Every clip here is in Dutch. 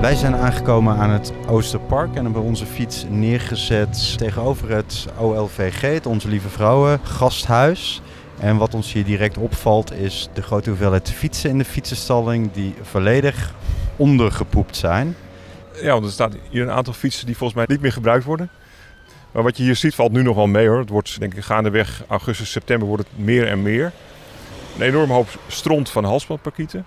Wij zijn aangekomen aan het Oosterpark en hebben onze fiets neergezet tegenover het OLVG, het Onze Lieve Vrouwen gasthuis. En wat ons hier direct opvalt is de grote hoeveelheid fietsen in de fietsenstalling die volledig ondergepoept zijn. Ja, want er staat hier een aantal fietsen die volgens mij niet meer gebruikt worden. Maar wat je hier ziet valt nu nog wel mee hoor. Het wordt denk ik gaandeweg augustus, september wordt het meer en meer. Een enorme hoop stront van halsbandparkieten.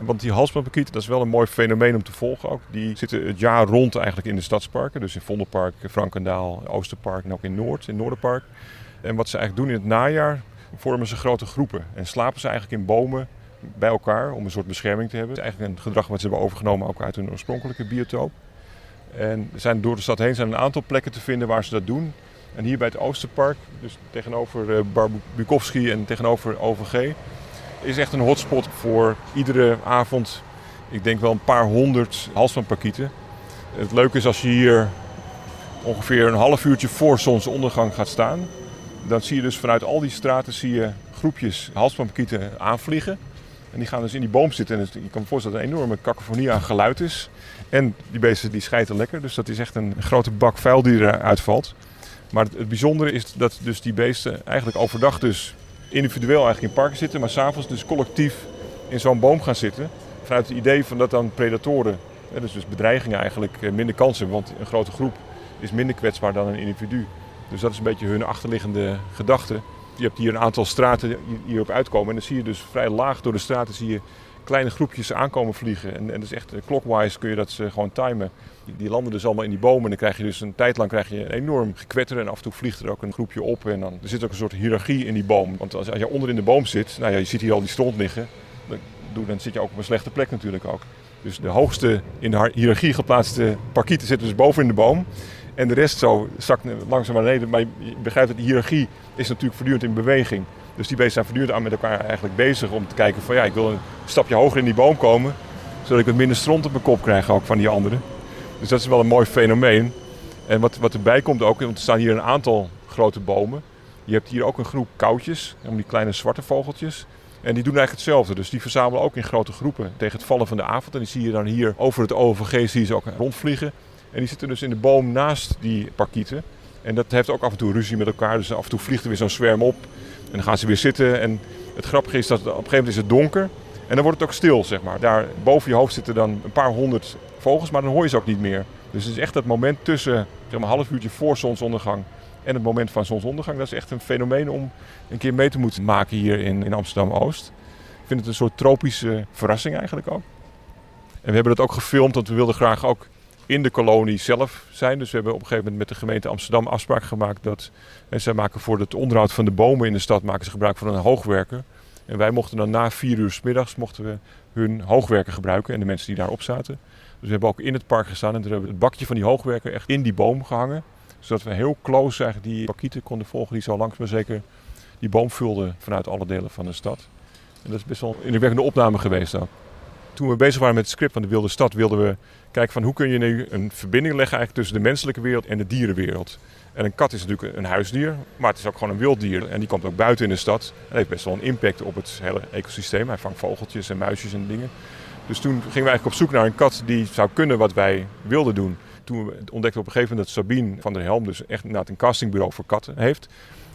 Want die halsbandparkieten, dat is wel een mooi fenomeen om te volgen ook. Die zitten het jaar rond eigenlijk in de stadsparken. Dus in Vondelpark, Frankendaal, Oosterpark en ook in Noord, in Noorderpark. En wat ze eigenlijk doen in het najaar, vormen ze grote groepen. En slapen ze eigenlijk in bomen bij elkaar om een soort bescherming te hebben. Het is eigenlijk een gedrag wat ze hebben overgenomen ook uit hun oorspronkelijke biotoop. En zijn door de stad heen zijn een aantal plekken te vinden waar ze dat doen. En hier bij het Oosterpark, dus tegenover Bar Bukowski en tegenover OVG, is echt een hotspot voor iedere avond, ik denk wel een paar honderd halsbandparkieten. Het leuke is als je hier ongeveer een half uurtje voor zonsondergang gaat staan, dan zie je dus vanuit al die straten zie je groepjes halsbandparkieten aanvliegen. En die gaan dus in die boom zitten. En je kan me voorstellen dat er een enorme cacophonie aan geluid is. En die beesten die schijten lekker. Dus dat is echt een grote bak vuil die eruit valt. Maar het, bijzondere is dat dus die beesten eigenlijk overdag dus individueel eigenlijk in parken zitten. Maar s'avonds dus collectief in zo'n boom gaan zitten. Vanuit het idee van dat dan predatoren, dus, dus bedreigingen eigenlijk eh, minder kans hebben. Want een grote groep is minder kwetsbaar dan een individu. Dus dat is een beetje hun achterliggende gedachte je hebt hier een aantal straten die hierop uitkomen. En dan zie je dus vrij laag door de straten zie je kleine groepjes aankomen vliegen. En, en dus echt eh, clockwise kun je dat ze gewoon timen. Die, landen dus allemaal in die bomen. En dan krijg je dus een tijd lang krijg je een enorm gekwetter. En af en toe vliegt er ook een groepje op. En dan er zit ook een soort hiërarchie in die boom. Want als, als je onder in de boom zit, nou ja, je ziet hier al die stront liggen. Dan, dan zit je ook op een slechte plek natuurlijk ook. Dus de hoogste in de hiërarchie geplaatste parkieten zitten dus boven in de boom. En de rest zo zakt langzaam naar beneden. Maar je begrijpt dat die hiërarchie is natuurlijk voortdurend in beweging. Dus die beesten zijn voortdurend aan met elkaar eigenlijk bezig om te kijken van ja, ik wil een stapje hoger in die boom komen. Zodat ik wat minder stront op mijn kop krijg ook van die anderen. Dus dat is wel een mooi fenomeen. En wat, wat erbij komt ook, want er staan hier een aantal grote bomen. Je hebt hier ook een groep koutjes, die kleine zwarte vogeltjes. En die doen eigenlijk hetzelfde. Dus die verzamelen ook in grote groepen tegen het vallen van de avond. En die zie je dan hier over het OVG zie je ze ook rondvliegen. En die zitten dus in de boom naast die parkieten. En dat heeft ook af en toe ruzie met elkaar. Dus af en toe vliegt er weer zo'n zwerm op. En dan gaan ze weer zitten. En het grappige is dat op een gegeven moment is het donker. En dan wordt het ook stil, zeg maar. Daar boven je hoofd zitten dan een paar honderd vogels, maar dan hoor je ze ook niet meer. Dus het is echt dat moment tussen zeg maar, half uurtje voor zonsondergang en het moment van zonsondergang. Dat is echt een fenomeen om een keer mee te moeten maken hier in, in Amsterdam-Oost. Ik vind het een soort tropische verrassing eigenlijk ook. En we hebben dat ook gefilmd, want we wilden graag ook in de kolonie zelf zijn. Dus we hebben op een gegeven moment met de gemeente Amsterdam afspraak gemaakt dat en zij maken voor het onderhoud van de bomen in de stad maken ze gebruik van een hoogwerker. En wij mochten dan na vier uur s middags mochten we hun hoogwerker gebruiken en de mensen die daarop zaten. Dus we hebben ook in het park gestaan en toen hebben we het bakje van die hoogwerker echt in die boom gehangen. Zodat we heel close eigenlijk die pakieten konden volgen die zo langs maar zeker die boom vulden vanuit alle delen van de stad. En dat is best wel een indrukwekkende opname geweest ook toen we bezig waren met het script van de Wilde Stad, wilden we kijken van hoe kun je nu een verbinding leggen eigenlijk tussen de menselijke wereld en de dierenwereld. En een kat is natuurlijk een huisdier, maar het is ook gewoon een wilddier. En die komt ook buiten in de stad. En heeft best wel een impact op het hele ecosysteem. Hij vangt vogeltjes en muisjes en dingen. Dus toen gingen we eigenlijk op zoek naar een kat die zou kunnen wat wij wilden doen. Toen we ontdekten op een gegeven moment dat Sabine van der Helm dus echt een castingbureau voor katten heeft.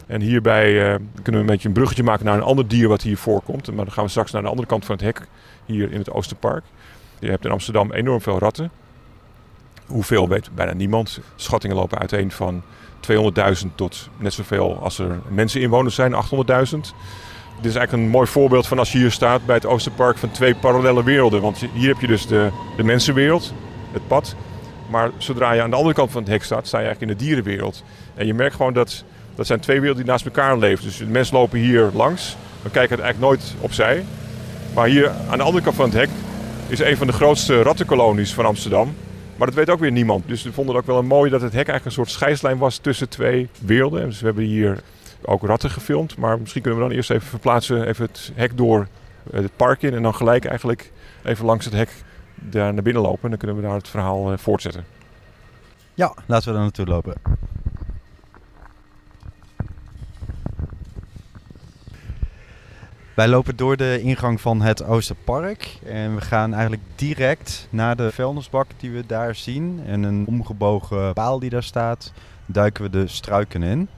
En hierbij uh, kunnen we een beetje een bruggetje maken naar een ander dier wat hier voorkomt. Maar dan gaan we straks naar de andere kant van het hek, hier in het Oosterpark. Je hebt in Amsterdam enorm veel ratten. Hoeveel weet bijna niemand. Schattingen lopen uiteen van 200.000 tot net zoveel als er mensen inwoners zijn, 800.000. Dit is eigenlijk een mooi voorbeeld van als je hier staat bij het Oosterpark van twee parallele werelden. Want hier heb je dus de, de mensenwereld, het pad. Maar zodra je aan de andere kant van het hek staat, sta je eigenlijk in de dierenwereld. En je merkt gewoon dat dat zijn twee werelden die naast elkaar leven. Dus de mensen lopen hier langs, we kijken eigenlijk nooit opzij. Maar hier aan de andere kant van het hek is een van de grootste rattenkolonies van Amsterdam. Maar dat weet ook weer niemand. Dus we vonden het ook wel mooi dat het hek eigenlijk een soort scheidslijn was tussen twee werelden. Dus we hebben hier ook ratten gefilmd. Maar misschien kunnen we dan eerst even verplaatsen, even het hek door het park in. En dan gelijk eigenlijk even langs het hek daar naar binnen lopen. En dan kunnen we daar het verhaal eh, voortzetten. Ja, laten we daar naartoe lopen. Wij lopen door de ingang van het Oosterpark en we gaan eigenlijk direct naar de vuilnisbak die we daar zien. En een omgebogen paal die daar staat, duiken we de struiken in.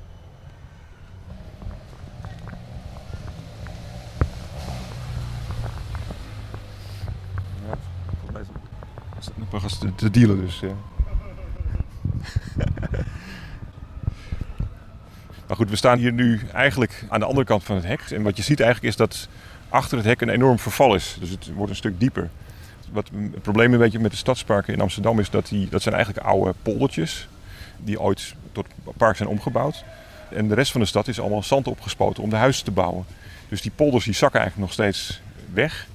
Nog eens te, te dealen dus. Ja. Maar goed, we staan hier nu eigenlijk aan de andere kant van het hek. En wat je ziet eigenlijk is dat achter het hek een enorm verval is. Dus het wordt een stuk dieper. Wat het probleem een beetje met de stadsparken in Amsterdam is dat die, dat zijn eigenlijk oude poldertjes. Die ooit tot park zijn omgebouwd. En de rest van de stad is allemaal zand opgespoten om de huizen te bouwen. Dus die polders die zakken eigenlijk nog steeds weg.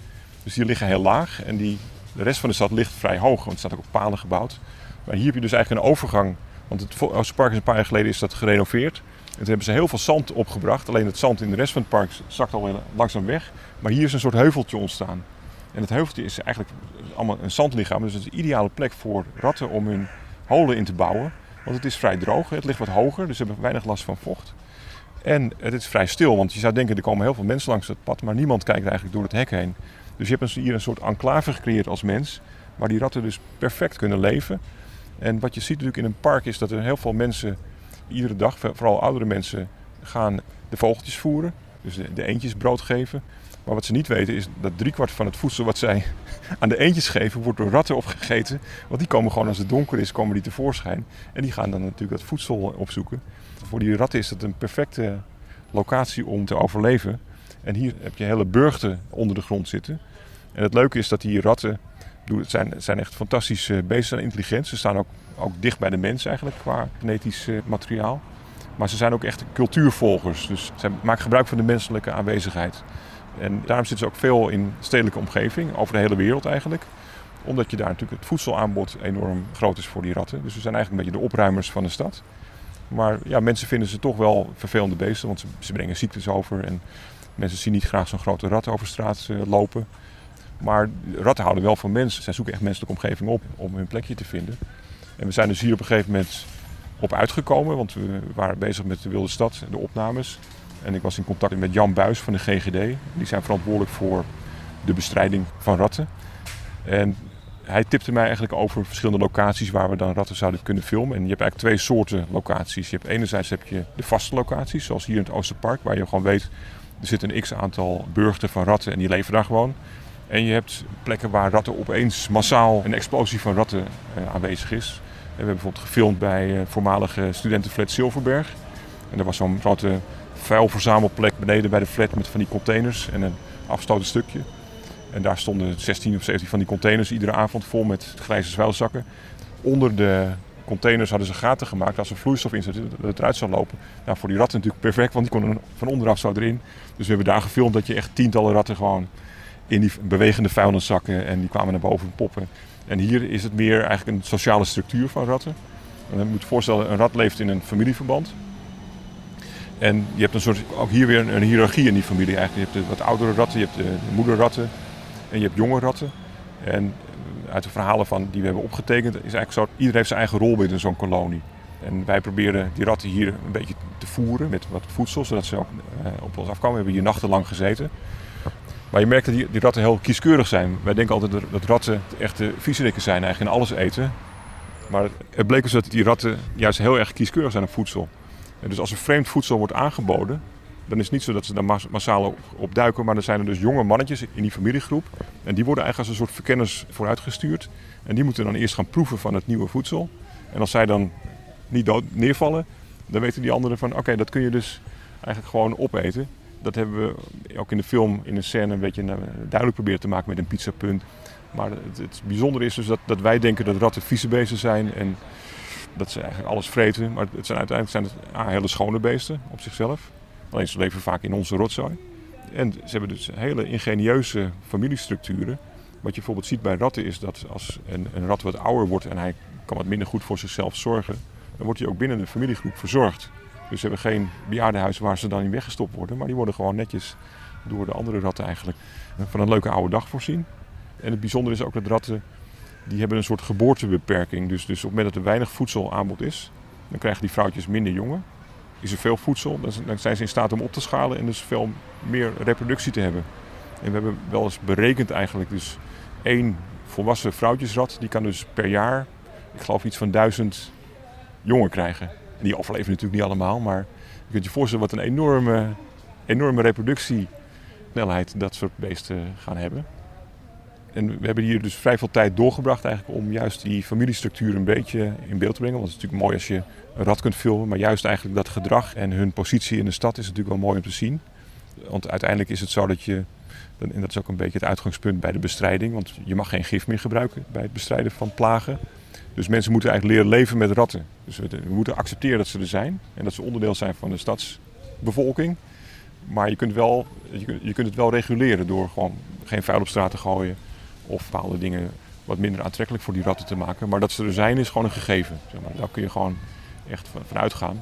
Dus die liggen heel laag. En die, de rest van de stad ligt vrij hoog, want het staat ook op palen gebouwd. Maar hier heb je dus eigenlijk een overgang. Want het Oosterpark is een paar jaar geleden is dat gerenoveerd. En hebben ze heel veel zand opgebracht. Alleen het zand in de rest van het park zakt alweer langzaam weg. Maar hier is een soort heuveltje ontstaan. En het heuveltje is eigenlijk allemaal een zandlichaam. Dus het is een ideale plek voor ratten om hun holen in te bouwen. Want het is vrij droog. Het ligt wat hoger, dus ze hebben weinig last van vocht. En het is vrij stil, want je zou denken er komen heel veel mensen langs het pad. Maar niemand kijkt eigenlijk door het hek heen. Dus je hebt hier een soort enclave gecreëerd als mens. Waar die ratten dus perfect kunnen leven. En wat je ziet natuurlijk in een park is dat er heel veel mensen iedere dag, vooral oudere mensen, gaan de vogeltjes voeren. Dus de, de eendjes brood geven. Maar wat ze niet weten is dat driekwart van het voedsel wat zij aan de eendjes geven, wordt door ratten opgegeten. Want die komen gewoon als het donker is, komen die tevoorschijn. En die gaan dan natuurlijk dat voedsel opzoeken. Voor die ratten is het een perfecte locatie om te overleven. En hier heb je hele burchten onder de grond zitten. En het leuke is dat die ratten, het zijn, zijn echt fantastische beesten en intelligent. Ze staan ook, ook dicht bij de mens eigenlijk qua genetisch eh, materiaal. Maar ze zijn ook echt cultuurvolgers. Dus ze maken gebruik van de menselijke aanwezigheid. En daarom zitten ze ook veel in stedelijke omgeving, over de hele wereld eigenlijk. Omdat je daar natuurlijk het voedselaanbod enorm groot is voor die ratten. Dus we zijn eigenlijk een beetje de opruimers van de stad. Maar ja, mensen vinden ze toch wel vervelende beesten, want ze, ze brengen ziektes over. En mensen zien niet graag zo'n grote rat over straat uh, lopen. Maar ratten houden wel van mensen. Zij zoeken echt menselijke omgeving op om hun plekje te vinden. En we zijn dus hier op een gegeven moment op uitgekomen, want we waren bezig met de Wilde Stad, de opnames. En ik was in contact met Jan Buis van de GGD. Die zijn verantwoordelijk voor de bestrijding van ratten. En hij tipte mij eigenlijk over verschillende locaties waar we dan ratten zouden kunnen filmen. En je hebt eigenlijk twee soorten locaties. Je hebt enerzijds heb je de vaste locaties, zoals hier in het Oosterpark, waar je gewoon weet, er zit een x-aantal burgten van ratten en die leven daar gewoon. En je hebt plekken waar ratten opeens massaal een explosie van ratten eh, aanwezig is. We hebben bijvoorbeeld gefilmd bij eh, voormalige studentenflat Silverberg. En er was zo'n grote vuilverzamelplek beneden bij de flat met van die containers en een afgestoten stukje. En daar stonden 16 of 17 van die containers iedere avond vol met grijze vuilzakken. Onder de containers hadden ze gaten gemaakt als er vloeistof in zat, dat het eruit zou lopen. Nou, voor die ratten natuurlijk perfect, want die konden van onderaf zo erin. Dus we hebben daar gefilmd dat je echt tientallen ratten gewoon in die bewegende vuilniszakken en die kwamen naar boven poppen. En hier is het meer eigenlijk een sociale structuur van ratten. En je moet je voorstellen, een rat leeft in een familieverband. En je hebt een soort, ook hier weer een, hiërarchie in die familie eigenlijk. Je hebt wat oudere ratten, je hebt de, de moederratten en je hebt jonge ratten. En uit de verhalen van, die we hebben opgetekend is eigenlijk zo, iedereen heeft zijn eigen rol binnen zo'n kolonie. En wij proberen die ratten hier een beetje te voeren met wat voedsel, zodat ze ook uh, op ons afkomen. We hebben hier nachtenlang gezeten. Maar je merkt dat die, die, ratten heel kieskeurig zijn. Wij denken altijd dat ratten echte viezerikken zijn, eigenlijk in alles eten. Maar het bleek dus dat die ratten juist heel erg kieskeurig zijn op voedsel. En dus als er vreemd voedsel wordt aangeboden, dan is het niet zo dat ze daar massaal op, duiken. Maar er zijn er dus jonge mannetjes in die familiegroep. En die worden eigenlijk als een soort verkenners vooruitgestuurd. En die moeten dan eerst gaan proeven van het nieuwe voedsel. En als zij dan niet dood neervallen, dan weten die anderen van oké, dat kun je dus eigenlijk gewoon opeten. Dat hebben we ook in de film in een scène een beetje duidelijk proberen te maken met een pizzapunt. Maar het, het bijzondere is dus dat, dat wij denken dat ratten vieze beesten zijn en dat ze eigenlijk alles vreten. Maar het zijn uiteindelijk zijn het ah, hele schone beesten op zichzelf. Alleen ze leven vaak in onze rotzooi. En ze hebben dus hele ingenieuze familiestructuren. Wat je bijvoorbeeld ziet bij ratten is dat als een, een rat wat ouder wordt en hij kan wat minder goed voor zichzelf zorgen, dan wordt hij ook binnen de familiegroep verzorgd. Dus ze hebben geen bejaardenhuis waar ze dan in weggestopt worden, maar die worden gewoon netjes door de andere ratten eigenlijk van een leuke oude dag voorzien. En het bijzondere is ook dat ratten, die hebben een soort geboortebeperking. Dus, dus op het moment dat er weinig voedselaanbod is, dan krijgen die vrouwtjes minder jongen. is er veel voedsel. Dan zijn ze in staat om op te schalen en dus veel meer reproductie te hebben. En we hebben wel eens berekend eigenlijk, dus één volwassen vrouwtjesrat, die kan dus per jaar, ik geloof iets van duizend jongen krijgen. Die overleven natuurlijk niet allemaal, maar je kunt je voorstellen wat een enorme, enorme reproductiesnelheid dat soort beesten gaan hebben. En we hebben hier dus vrij veel tijd doorgebracht eigenlijk om juist die familiestructuur een beetje in beeld te brengen. Want het is natuurlijk mooi als je een rat kunt filmen, maar juist eigenlijk dat gedrag en hun positie in de stad is natuurlijk wel mooi om te zien. Want uiteindelijk is het zo dat je, en dat is ook een beetje het uitgangspunt bij de bestrijding, want je mag geen gif meer gebruiken bij het bestrijden van plagen. Dus mensen moeten eigenlijk leren leven met ratten. Dus we, moeten accepteren dat ze er zijn en dat ze onderdeel zijn van de stadsbevolking. Maar je kunt, wel, je kunt, het wel reguleren door gewoon geen vuil op straat te gooien of bepaalde dingen wat minder aantrekkelijk voor die ratten te maken. Maar dat ze er zijn is gewoon een gegeven. Zeg maar. Daar kun je gewoon echt van uitgaan.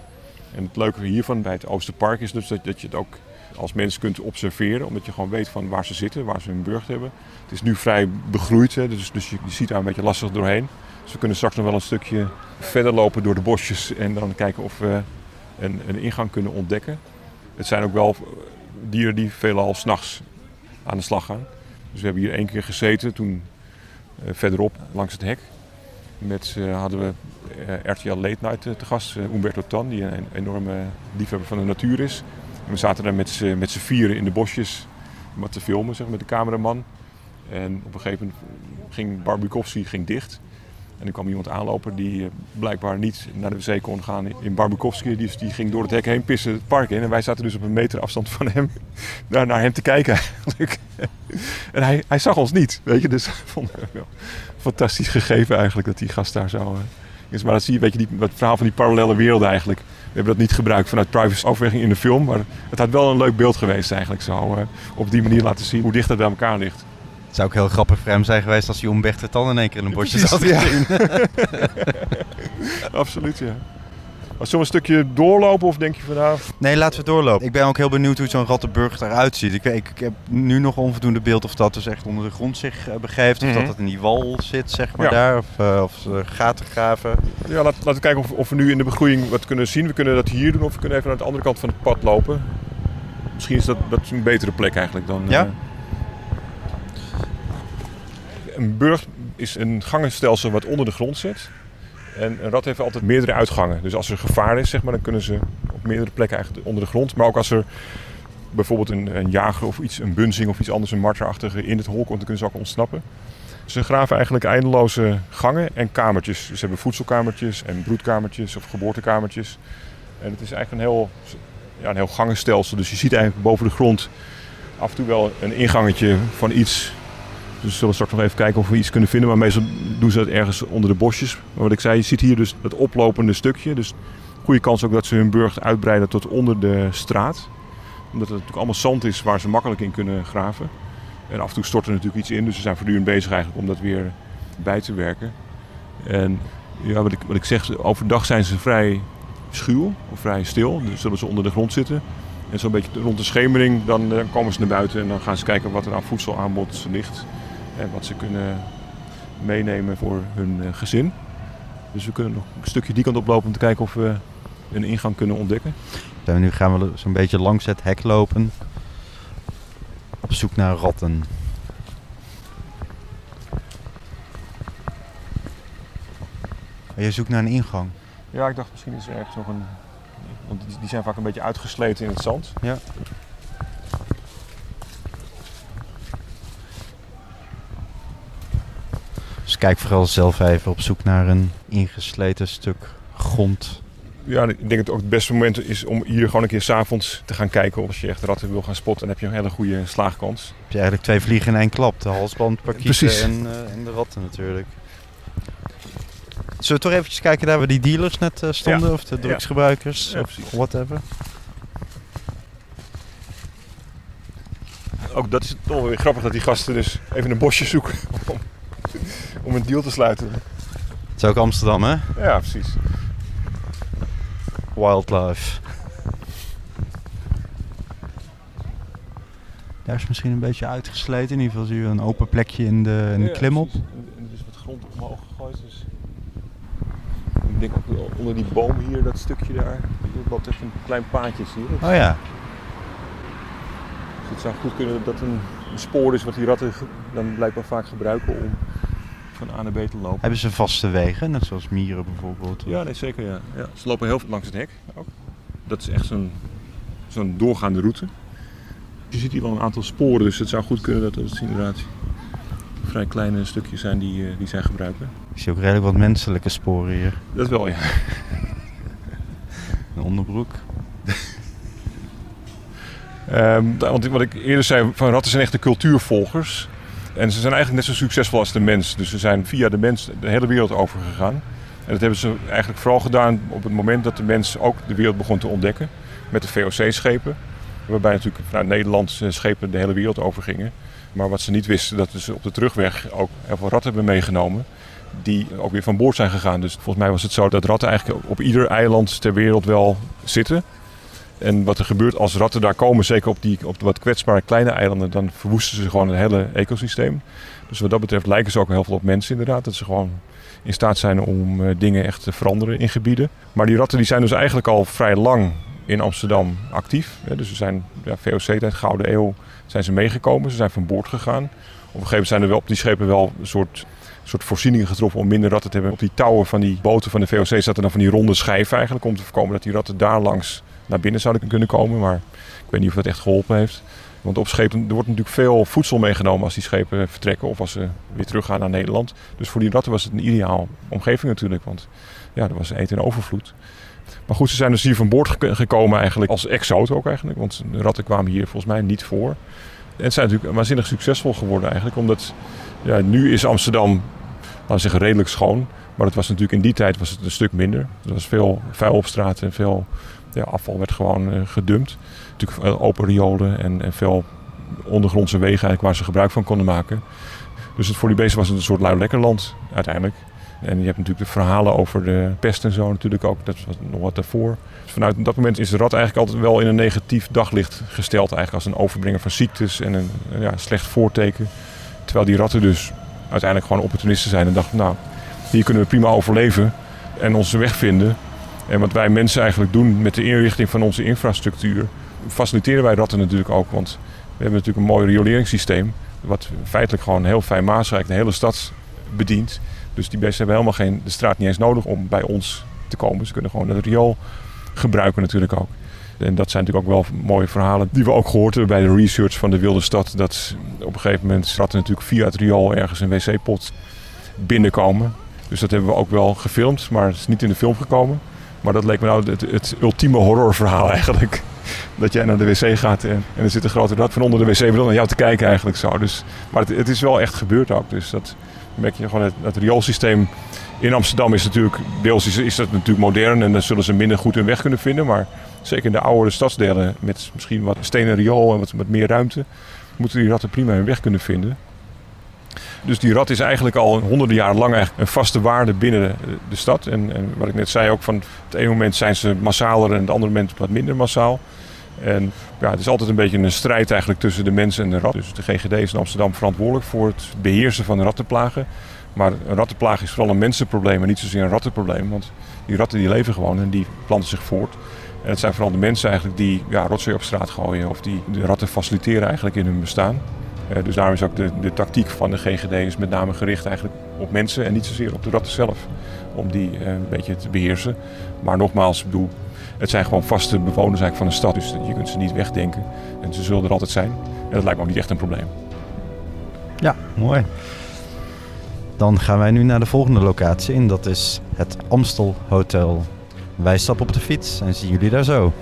En het leuke hiervan bij het Oosterpark is dus dat, je het ook als mens kunt observeren. Omdat je gewoon weet van waar ze zitten, waar ze hun burcht hebben. Het is nu vrij begroeid, hè, dus, dus je, ziet daar een beetje lastig doorheen. Dus we kunnen straks nog wel een stukje verder lopen door de bosjes en dan kijken of we een, een ingang kunnen ontdekken. Het zijn ook wel dieren die veelal s'nachts aan de slag gaan. Dus we hebben hier één keer gezeten, toen uh, verderop langs het hek. Met, uh, hadden we RTL Late Night te gast, Umberto Tan, die een, enorme liefhebber van de natuur is. En we zaten daar met z'n vieren in de bosjes wat te filmen zeg, met de cameraman. En op een gegeven moment ging Barbukowski ging dicht. En er kwam iemand aanlopen die blijkbaar niet naar de wc kon gaan in Barbukowski. Die, die ging door het hek heen pissen het park in. En wij zaten dus op een meter afstand van hem naar, naar hem te kijken en hij, hij zag ons niet, weet je. Dus vond ik wel fantastisch gegeven eigenlijk dat die gast daar zo is. Maar dat zie je, weet je, die, het verhaal van die parallele werelden eigenlijk. We hebben dat niet gebruikt vanuit privacy overweging in de film. Maar het had wel een leuk beeld geweest eigenlijk zo. Uh, op die manier laten zien hoe dicht het bij elkaar ligt. Het zou ook heel grappig voor hem zijn geweest als hij Umberto dan in één keer in een bosje zat gezien. Absoluut, ja. We een stukje doorlopen of denk je van nou... Nee, laten we doorlopen. Ik ben ook heel benieuwd hoe zo'n Rattenburg eruit ziet. Ik, ik, ik, heb nu nog onvoldoende beeld of dat dus echt onder de grond zich uh, begeeft. Of mm -hmm. dat het in die wal zit, zeg maar, ja. daar. Of, uh, of ze gaten graven. Ja, laat, laten we kijken of, of, we nu in de begroeiing wat kunnen zien. We kunnen dat hier doen of we kunnen even naar de andere kant van het pad lopen. Misschien is dat, dat is een betere plek eigenlijk dan... Ja? Uh, een burg is een gangenstelsel wat onder de grond zit. En een rat heeft altijd meerdere uitgangen. Dus als er gevaar is, zeg maar, dan kunnen ze op meerdere plekken eigenlijk onder de grond. Maar ook als er bijvoorbeeld een, een jager of iets, een bunzing of iets anders, een marterachtige in het hol komt, dan kunnen ze ook ontsnappen. Ze graven eigenlijk eindeloze gangen en kamertjes. Dus ze hebben voedselkamertjes en broedkamertjes of geboortekamertjes. En het is eigenlijk een heel, ja, een heel gangenstelsel. Dus je ziet eigenlijk boven de grond af en toe wel een ingangetje van iets dus we zullen straks nog even kijken of we iets kunnen vinden. Maar meestal doen ze dat ergens onder de bosjes. Maar wat ik zei, je ziet hier dus het oplopende stukje. Dus goede kans ook dat ze hun burcht uitbreiden tot onder de straat. Omdat het natuurlijk allemaal zand is waar ze makkelijk in kunnen graven. En af en toe stort er natuurlijk iets in. Dus ze zijn voortdurend bezig eigenlijk om dat weer bij te werken. En ja, wat ik, wat ik zeg, overdag zijn ze vrij schuw of vrij stil. Dus zullen ze onder de grond zitten. En zo'n beetje rond de schemering, dan, dan komen ze naar buiten en dan gaan ze kijken wat er aan voedselaanbod ligt. En wat ze kunnen meenemen voor hun gezin. Dus we kunnen nog een stukje die kant oplopen om te kijken of we een ingang kunnen ontdekken. En nu gaan we zo'n beetje langs het hek lopen. Op zoek naar ratten. Je zoekt naar een ingang. Ja, ik dacht misschien is er ergens nog een... Want die zijn vaak een beetje uitgesleten in het zand. Ja. Kijk vooral zelf even op zoek naar een ingesleten stuk grond. Ja, ik denk dat het ook het beste moment is om hier gewoon een keer s'avonds te gaan kijken. Of als je echt ratten wil gaan spotten, dan heb je een hele goede slaagkans. Heb je eigenlijk twee vliegen in één klap. De halsband, parkieten en, uh, en de ratten natuurlijk. Zullen we toch eventjes kijken daar waar die dealers net uh, stonden? Ja. Of de drugsgebruikers? Ja, of whatever. Ook dat is toch weer grappig dat die gasten dus even een bosje zoeken om, om een deal te sluiten. Het is ook Amsterdam, hè? Ja, precies. Wildlife. Daar is misschien een beetje uitgesleten. In ieder geval zie je een open plekje in de, in de Ja, klimop. precies. En er is wat grond omhoog gegooid. Dus ik denk ook onder die boom hier, dat stukje daar. Er loopt echt een klein paadje, zie je? Oh ja. Dus het zou goed kunnen dat dat een, een spoor is wat die ratten dan blijkbaar vaak gebruiken om van A naar B te lopen. Hebben ze vaste wegen, net zoals mieren bijvoorbeeld? Ja, nee, zeker. Ja. Ja, ze lopen heel veel langs het hek ook. Dat is echt zo'n zo'n doorgaande route. Je ziet hier wel een aantal sporen, dus het zou goed kunnen dat het inderdaad vrij kleine stukjes zijn die, eh, die zij gebruiken. Ik zie ook redelijk wat menselijke sporen hier. Dat wel, ja. Een onderbroek. Ehm, want wat ik eerder zei, van ratten zijn echte cultuurvolgers. En ze zijn eigenlijk net zo succesvol als de mens. Dus ze zijn via de mens de hele wereld overgegaan. En dat hebben ze eigenlijk vooral gedaan op het moment dat de mens ook de wereld begon te ontdekken. Met de VOC-schepen. Waarbij natuurlijk vanuit Nederland schepen de hele wereld overgingen. Maar wat ze niet wisten, dat ze op de terugweg ook heel veel ratten hebben meegenomen. Die ook weer van boord zijn gegaan. Dus volgens mij was het zo dat ratten eigenlijk op ieder eiland ter wereld wel zitten. En wat er gebeurt als ratten daar komen, zeker op, die, op de wat kwetsbare kleine eilanden, dan verwoesten ze gewoon het hele ecosysteem. Dus wat dat betreft lijken ze ook heel veel op mensen inderdaad. Dat ze gewoon in staat zijn om eh, dingen echt te veranderen in gebieden. Maar die ratten die zijn dus eigenlijk al vrij lang in Amsterdam actief. Hè. Dus ze zijn ja, VOC-tijd, Gouden Eeuw, zijn ze meegekomen. Ze zijn van boord gegaan. Op een gegeven moment zijn er wel op die schepen wel een soort, soort voorzieningen getroffen om minder ratten te hebben. Op die touwen van die boten van de VOC zaten dan van die ronde schijven eigenlijk om te voorkomen dat die ratten daar langs naar binnen zouden kunnen komen. Maar ik weet niet of dat echt geholpen heeft. Want op schepen er wordt natuurlijk veel voedsel meegenomen als die schepen vertrekken of als ze weer teruggaan naar Nederland. Dus voor die ratten was het een ideaal omgeving natuurlijk, want ja, er was eten in overvloed. Maar goed, ze zijn dus hier van boord gek- gekomen eigenlijk als exoot ook eigenlijk, want ratten kwamen hier volgens mij niet voor. En het zijn natuurlijk waanzinnig succesvol geworden eigenlijk, omdat ja, nu is Amsterdam, laten we zeggen, redelijk schoon. Maar het was natuurlijk in die tijd was het een stuk minder. Er was veel vuil op straat en veel ja, afval werd gewoon eh, gedumpt. Natuurlijk veel open riolen en, en veel ondergrondse wegen eigenlijk waar ze gebruik van konden maken. Dus het, voor die beesten was het een soort lui lekker land uiteindelijk. En je hebt natuurlijk de verhalen over de pest en zo natuurlijk ook. Dat was nog wat daarvoor. Dus vanuit dat moment is de rat eigenlijk altijd wel in een negatief daglicht gesteld. Eigenlijk als een overbrenger van ziektes en een, een, ja, slecht voorteken. Terwijl die ratten dus uiteindelijk gewoon opportunisten zijn en dachten, nou, hier kunnen we prima overleven en onze weg vinden. En wat wij mensen eigenlijk doen met de inrichting van onze infrastructuur, faciliteren wij ratten natuurlijk ook. Want we hebben natuurlijk een mooi rioleringssysteem, wat feitelijk gewoon heel fijn Maasrijk de hele stad bedient. Dus die beesten hebben helemaal geen, de straat niet eens nodig om bij ons te komen. Ze kunnen gewoon het riool gebruiken natuurlijk ook. En dat zijn natuurlijk ook wel mooie verhalen die we ook gehoord hebben bij de research van de Wilde Stad. Dat op een gegeven moment ratten natuurlijk via het riool ergens een wc-pot binnenkomen. Dus dat hebben we ook wel gefilmd, maar het is niet in de film gekomen. Maar dat leek me nou het, het ultieme horrorverhaal eigenlijk. Dat jij naar de wc gaat en, er zit een grote rat van onder de wc-bril naar jou te kijken eigenlijk zo. Dus, maar het, het is wel echt gebeurd ook. Dus dat merk je gewoon. Het, rioolsysteem in Amsterdam is natuurlijk, deels is, is dat natuurlijk modern en dan zullen ze minder goed hun weg kunnen vinden. Maar zeker in de oudere stadsdelen met misschien wat stenen riool en wat, wat meer ruimte, moeten die ratten prima hun weg kunnen vinden. Dus die rat is eigenlijk al honderden jaar lang een vaste waarde binnen de, de stad. En, en, wat ik net zei ook, van het ene moment zijn ze massaler en het andere moment wat minder massaal. En ja, het is altijd een beetje een strijd eigenlijk tussen de mensen en de rat. Dus de GGD is in Amsterdam verantwoordelijk voor het beheersen van de rattenplagen. Maar een rattenplaag is vooral een mensenprobleem en niet zozeer een rattenprobleem. Want die ratten die leven gewoon en die planten zich voort. En het zijn vooral de mensen eigenlijk die ja, rotzooi op straat gooien of die de ratten faciliteren eigenlijk in hun bestaan. Uh, dus daarom is ook de, de tactiek van de GGD is met name gericht eigenlijk op mensen en niet zozeer op de ratten zelf. Om die uh, een beetje te beheersen. Maar nogmaals, ik bedoel, het zijn gewoon vaste bewoners eigenlijk van een stad. Dus je kunt ze niet wegdenken. En ze zullen er altijd zijn. En dat lijkt me ook niet echt een probleem. Ja, mooi. Dan gaan wij nu naar de volgende locatie en dat is het Amstel Hotel. Wij stappen op de fiets en zien jullie daar zo.